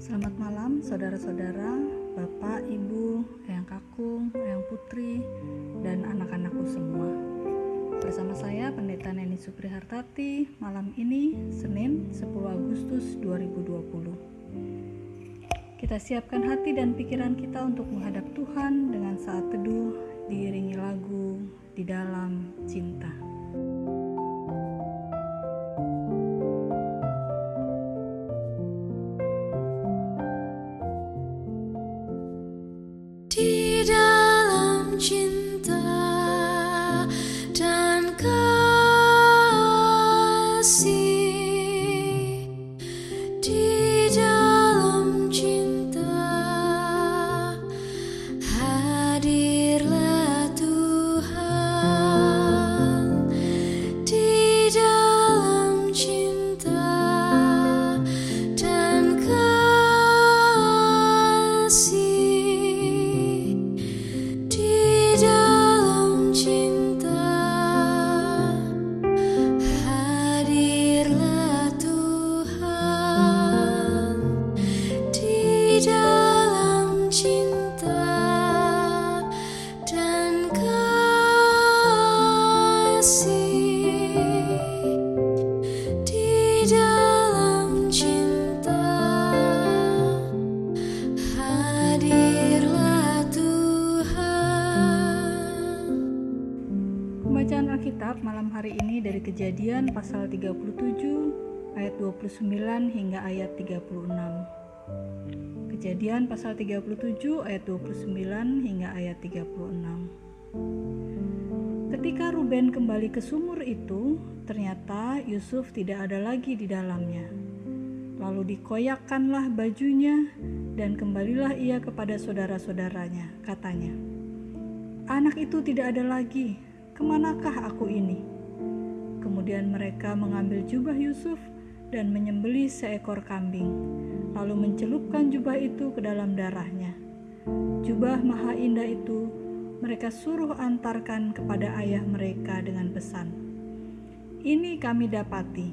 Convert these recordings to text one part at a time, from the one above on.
Selamat malam saudara-saudara, Bapak, Ibu, Eyang Kakung, Eyang Putri, dan anak-anakku semua. Bersama saya Pendeta Neni Supri Hartati, malam ini Senin 10 Agustus 2020. Kita siapkan hati dan pikiran kita untuk menghadap Tuhan dengan saat teduh diiringi lagu di dalam cinta. He I ayat 36. Kejadian pasal 37 ayat 29 hingga ayat 36. Ketika Ruben kembali ke sumur itu, ternyata Yusuf tidak ada lagi di dalamnya. Lalu dikoyakkanlah bajunya dan kembalilah ia kepada saudara-saudaranya, katanya. Anak itu tidak ada lagi, ke manakah aku ini? Kemudian mereka mengambil jubah Yusuf dan menyembeli seekor kambing, lalu mencelupkan jubah itu ke dalam darahnya. Jubah maha indah itu mereka suruh antarkan kepada ayah mereka dengan pesan. Ini kami dapati.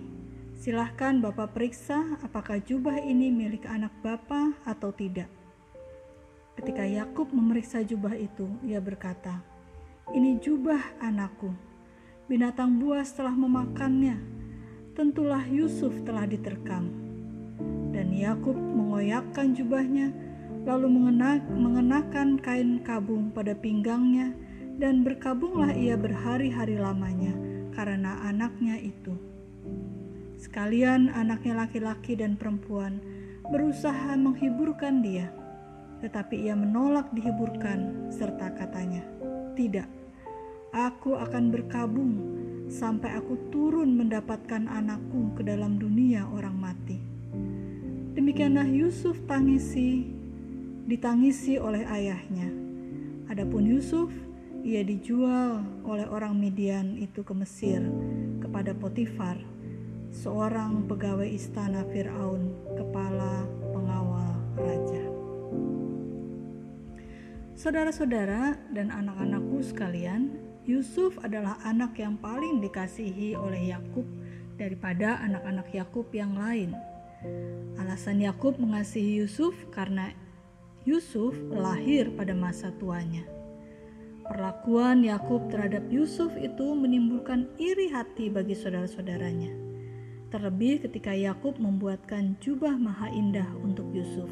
Silahkan Bapak periksa apakah jubah ini milik anak Bapak atau tidak. Ketika Yakub memeriksa jubah itu, ia berkata, ini jubah anakku. Binatang buas telah memakannya. Tentulah Yusuf telah diterkam. Dan Yakub mengoyakkan jubahnya, lalu mengenak, mengenakan kain kabung pada pinggangnya, dan berkabunglah ia berhari-hari lamanya karena anaknya itu. Sekalian anaknya laki-laki dan perempuan berusaha menghiburkan dia, tetapi ia menolak dihiburkan serta katanya, tidak, aku akan berkabung sampai aku turun mendapatkan anakku ke dalam dunia orang mati. Demikianlah Yusuf tangisi, ditangisi oleh ayahnya. Adapun Yusuf, ia dijual oleh orang Midian itu ke Mesir kepada Potifar, seorang pegawai istana Firaun, kepala pengawal raja. Saudara-saudara dan anak-anakku sekalian, Yusuf adalah anak yang paling dikasihi oleh Yakub daripada anak-anak Yakub yang lain. Alasan Yakub mengasihi Yusuf karena Yusuf lahir pada masa tuanya. Perlakuan Yakub terhadap Yusuf itu menimbulkan iri hati bagi saudara-saudaranya. Terlebih ketika Yakub membuatkan jubah maha indah untuk Yusuf.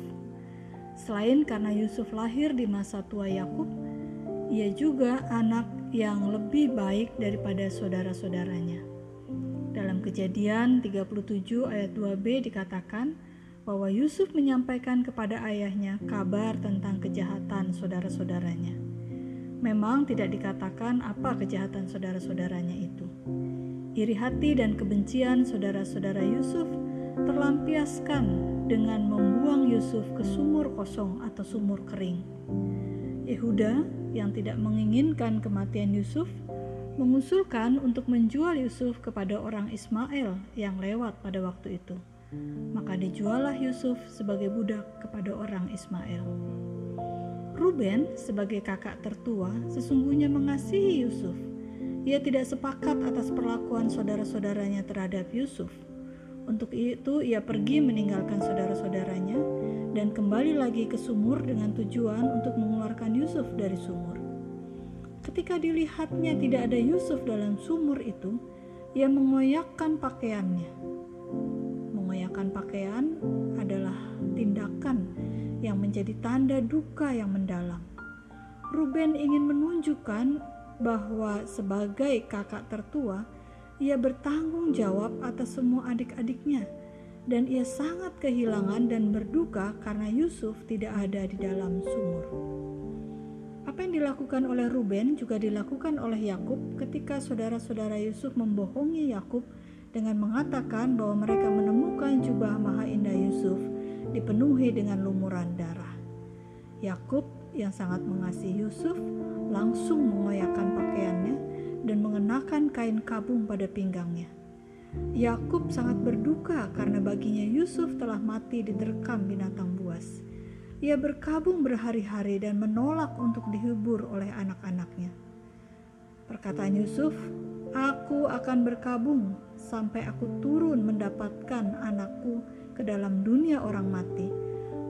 Selain karena Yusuf lahir di masa tua Yakub, ia juga anak yang lebih baik daripada saudara-saudaranya. Dalam Kejadian 37 ayat 2b dikatakan bahwa Yusuf menyampaikan kepada ayahnya kabar tentang kejahatan saudara-saudaranya. Memang tidak dikatakan apa kejahatan saudara-saudaranya itu. Iri hati dan kebencian saudara-saudara Yusuf terlampiaskan dengan membuang Yusuf ke sumur kosong atau sumur kering. Yehuda yang tidak menginginkan kematian Yusuf mengusulkan untuk menjual Yusuf kepada orang Ismail yang lewat pada waktu itu. Maka dijuallah Yusuf sebagai budak kepada orang Ismail. Ruben sebagai kakak tertua sesungguhnya mengasihi Yusuf. Ia tidak sepakat atas perlakuan saudara-saudaranya terhadap Yusuf. Untuk itu ia pergi meninggalkan saudara-saudaranya dan kembali lagi ke sumur dengan tujuan untuk mengeluarkan Yusuf dari sumur. Ketika dilihatnya tidak ada Yusuf dalam sumur itu, ia mengoyakkan pakaiannya. Mengoyakkan pakaian adalah tindakan yang menjadi tanda duka yang mendalam. Ruben ingin menunjukkan bahwa sebagai kakak tertua, ia bertanggung jawab atas semua adik-adiknya, dan ia sangat kehilangan dan berduka karena Yusuf tidak ada di dalam sumur. Apa yang dilakukan oleh Ruben juga dilakukan oleh Yakub ketika saudara-saudara Yusuf membohongi Yakub dengan mengatakan bahwa mereka menemukan jubah maha indah Yusuf dipenuhi dengan lumuran darah. Yakub yang sangat mengasihi Yusuf langsung mengoyakkan pakaiannya dan mengenakan kain kabung pada pinggangnya. Yakub sangat berduka karena baginya Yusuf telah mati diterkam binatang buas. Ia berkabung berhari-hari dan menolak untuk dihibur oleh anak-anaknya. Perkataan Yusuf, "Aku akan berkabung sampai aku turun mendapatkan anakku ke dalam dunia orang mati,"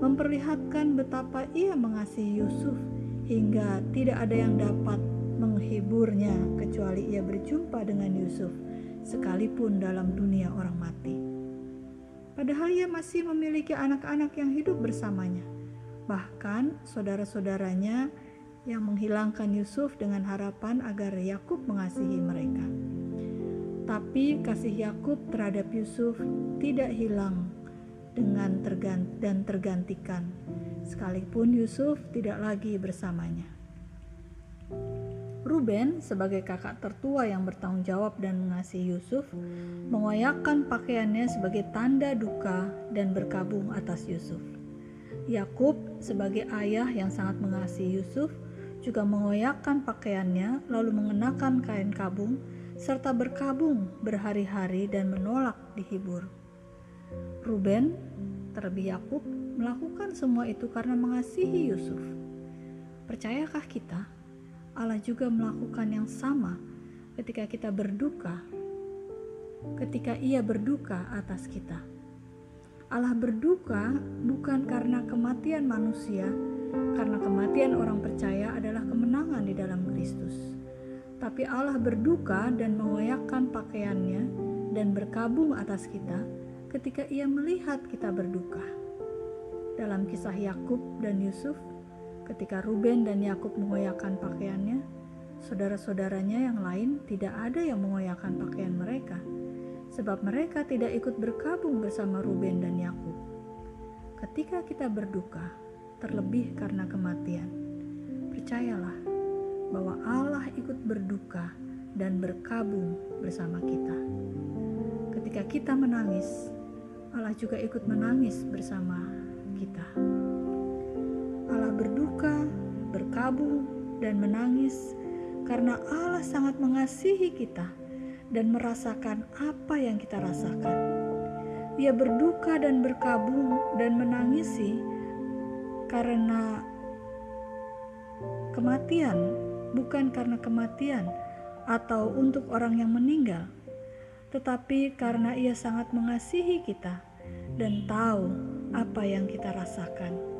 memperlihatkan betapa ia mengasihi Yusuf hingga tidak ada yang dapat menghiburnya kecuali ia berjumpa dengan Yusuf, sekalipun dalam dunia orang mati. Padahal ia masih memiliki anak-anak yang hidup bersamanya, bahkan saudara-saudaranya yang menghilangkan Yusuf dengan harapan agar Yakub mengasihi mereka. Tapi kasih Yakub terhadap Yusuf tidak hilang dengan tergant dan tergantikan sekalipun Yusuf tidak lagi bersamanya. Ruben sebagai kakak tertua yang bertanggung jawab dan mengasihi Yusuf mengoyakkan pakaiannya sebagai tanda duka dan berkabung atas Yusuf. Yakub sebagai ayah yang sangat mengasihi Yusuf juga mengoyakkan pakaiannya lalu mengenakan kain kabung serta berkabung berhari-hari dan menolak dihibur. Ruben terlebih Yakub melakukan semua itu karena mengasihi Yusuf. Percayakah kita Allah juga melakukan yang sama ketika kita berduka, ketika Ia berduka atas kita? Allah berduka bukan karena kematian manusia, karena kematian orang percaya adalah kemenangan di dalam Kristus. Tapi Allah berduka dan mengoyakkan pakaiannya dan berkabung atas kita ketika ia melihat kita berduka dalam kisah Yakub dan Yusuf ketika Ruben dan Yakub mengoyakkan pakaiannya, saudara-saudaranya yang lain tidak ada yang mengoyakkan pakaian mereka, sebab mereka tidak ikut berkabung bersama Ruben dan Yakub. Ketika kita berduka, terlebih karena kematian, percayalah bahwa Allah ikut berduka dan berkabung bersama kita. Ketika kita menangis, Allah juga ikut menangis bersama kita. Berduka, berkabung, dan menangis karena Allah sangat mengasihi kita dan merasakan apa yang kita rasakan. Ia berduka dan berkabung dan menangisi karena kematian, bukan karena kematian atau untuk orang yang meninggal, tetapi karena Ia sangat mengasihi kita dan tahu apa yang kita rasakan.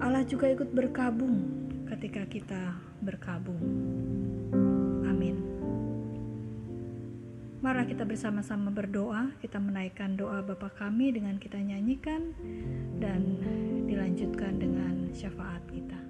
Allah juga ikut berkabung ketika kita berkabung. Amin. Mari kita bersama-sama berdoa, kita menaikkan doa Bapa kami dengan kita nyanyikan dan dilanjutkan dengan syafaat kita.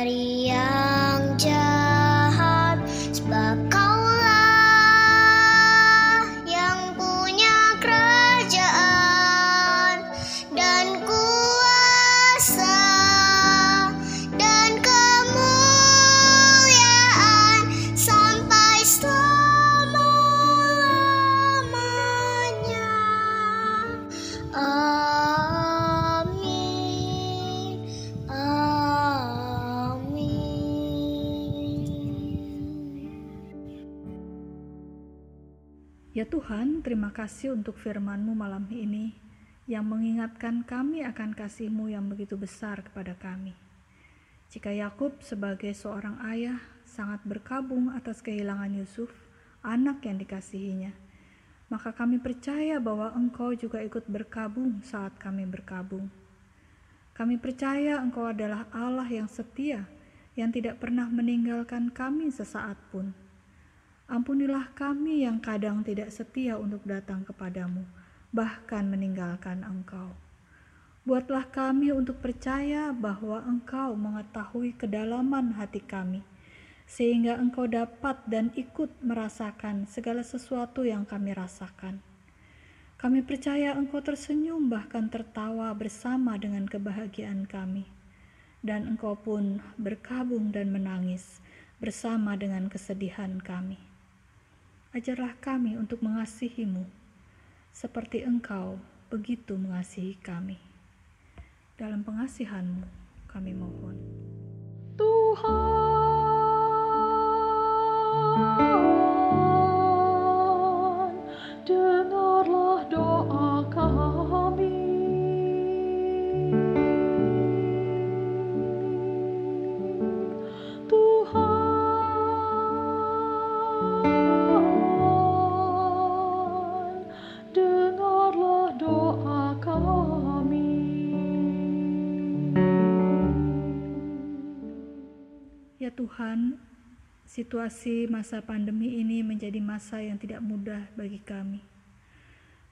Ya Tuhan, terima kasih untuk firman-Mu malam ini yang mengingatkan kami akan kasih-Mu yang begitu besar kepada kami. Jika Yakub sebagai seorang ayah sangat berkabung atas kehilangan Yusuf, anak yang dikasihinya, maka kami percaya bahwa Engkau juga ikut berkabung saat kami berkabung. Kami percaya Engkau adalah Allah yang setia, yang tidak pernah meninggalkan kami sesaat pun Ampunilah kami yang kadang tidak setia untuk datang kepadamu, bahkan meninggalkan Engkau. Buatlah kami untuk percaya bahwa Engkau mengetahui kedalaman hati kami, sehingga Engkau dapat dan ikut merasakan segala sesuatu yang kami rasakan. Kami percaya Engkau tersenyum, bahkan tertawa bersama dengan kebahagiaan kami, dan Engkau pun berkabung dan menangis bersama dengan kesedihan kami. Ajarlah kami untuk mengasihimu, seperti engkau begitu mengasihi kami. Dalam pengasihanmu kami mohon. Tuhan, Tuhan, situasi masa pandemi ini menjadi masa yang tidak mudah bagi kami.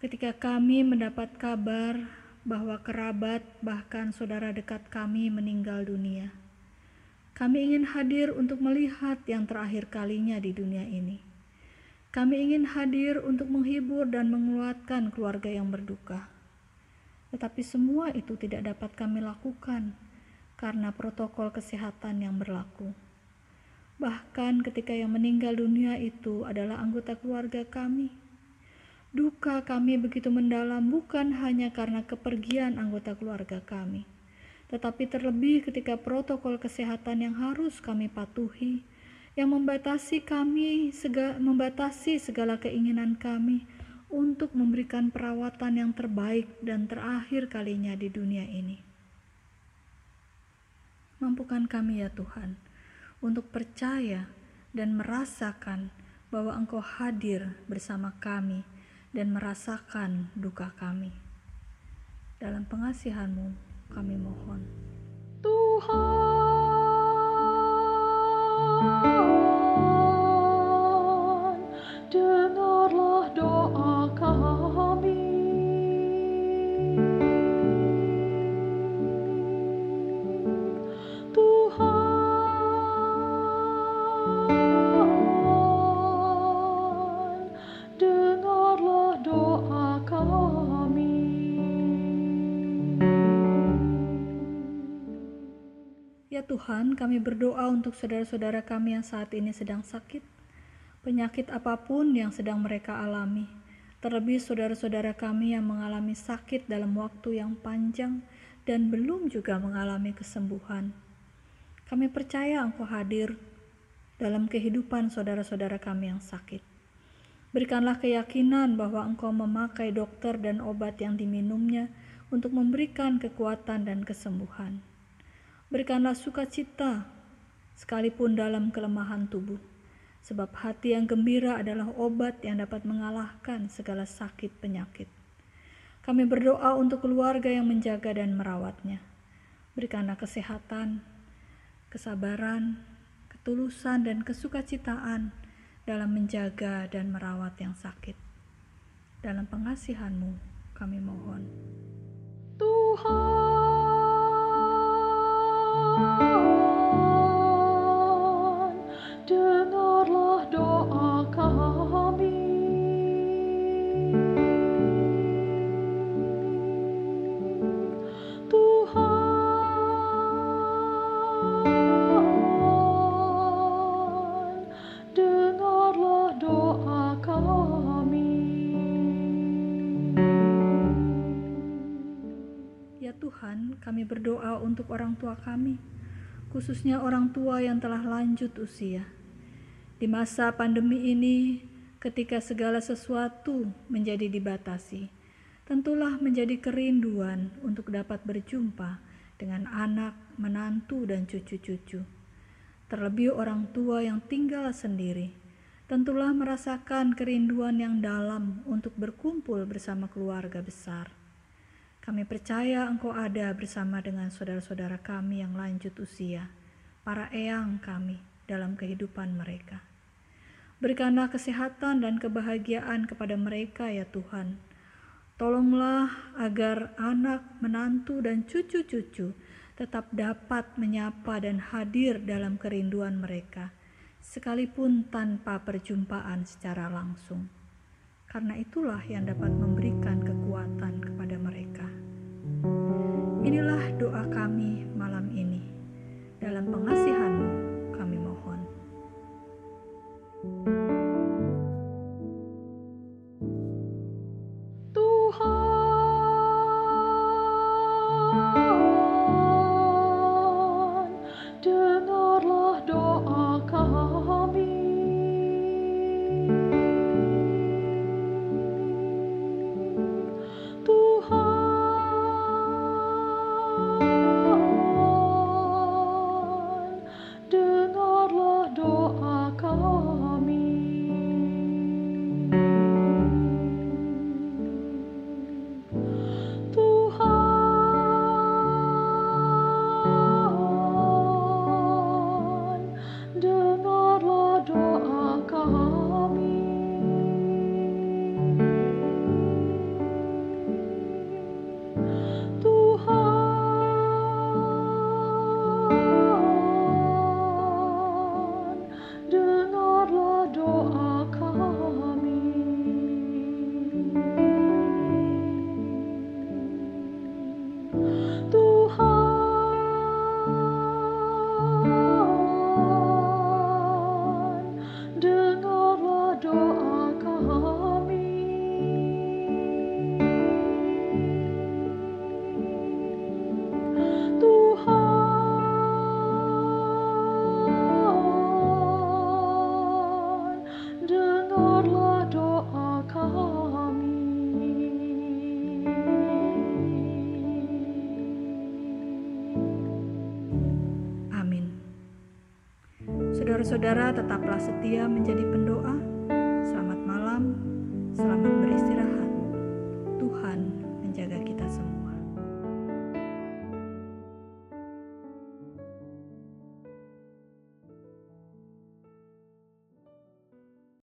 Ketika kami mendapat kabar bahwa kerabat, bahkan saudara dekat kami, meninggal dunia, kami ingin hadir untuk melihat yang terakhir kalinya di dunia ini. Kami ingin hadir untuk menghibur dan menguatkan keluarga yang berduka. Tetapi semua itu tidak dapat kami lakukan karena protokol kesehatan yang berlaku. Bahkan ketika yang meninggal dunia itu adalah anggota keluarga kami. Duka kami begitu mendalam bukan hanya karena kepergian anggota keluarga kami, tetapi terlebih ketika protokol kesehatan yang harus kami patuhi, yang membatasi kami, sega, membatasi segala keinginan kami untuk memberikan perawatan yang terbaik dan terakhir kalinya di dunia ini. Mampukan kami ya Tuhan, untuk percaya dan merasakan bahwa Engkau hadir bersama kami dan merasakan duka kami. Dalam pengasihanmu kami mohon. Tuhan, Tuhan, kami berdoa untuk saudara-saudara kami yang saat ini sedang sakit, penyakit apa pun yang sedang mereka alami, terlebih saudara-saudara kami yang mengalami sakit dalam waktu yang panjang dan belum juga mengalami kesembuhan. Kami percaya Engkau hadir dalam kehidupan saudara-saudara kami yang sakit. Berikanlah keyakinan bahwa Engkau memakai dokter dan obat yang diminumnya untuk memberikan kekuatan dan kesembuhan. Berikanlah sukacita sekalipun dalam kelemahan tubuh, sebab hati yang gembira adalah obat yang dapat mengalahkan segala sakit penyakit. Kami berdoa untuk keluarga yang menjaga dan merawatnya. Berikanlah kesehatan, kesabaran, ketulusan, dan kesukacitaan dalam menjaga dan merawat yang sakit. Dalam pengasihanmu kami mohon. Tuhan, Oh. Tua kami, khususnya orang tua yang telah lanjut usia. Di masa pandemi ini, ketika segala sesuatu menjadi dibatasi, tentulah menjadi kerinduan untuk dapat berjumpa dengan anak, menantu, dan cucu-cucu. Terlebih orang tua yang tinggal sendiri, tentulah merasakan kerinduan yang dalam untuk berkumpul bersama keluarga besar. Kami percaya Engkau ada bersama dengan saudara-saudara kami yang lanjut usia, para eyang kami dalam kehidupan mereka. Berikanlah kesehatan dan kebahagiaan kepada mereka, ya Tuhan. Tolonglah agar anak, menantu, dan cucu-cucu tetap dapat menyapa dan hadir dalam kerinduan mereka, sekalipun tanpa perjumpaan secara langsung karena itulah yang dapat memberikan Inilah doa kami malam ini. Dalam pengasihanmu Saudara-saudara tetaplah setia menjadi pendoa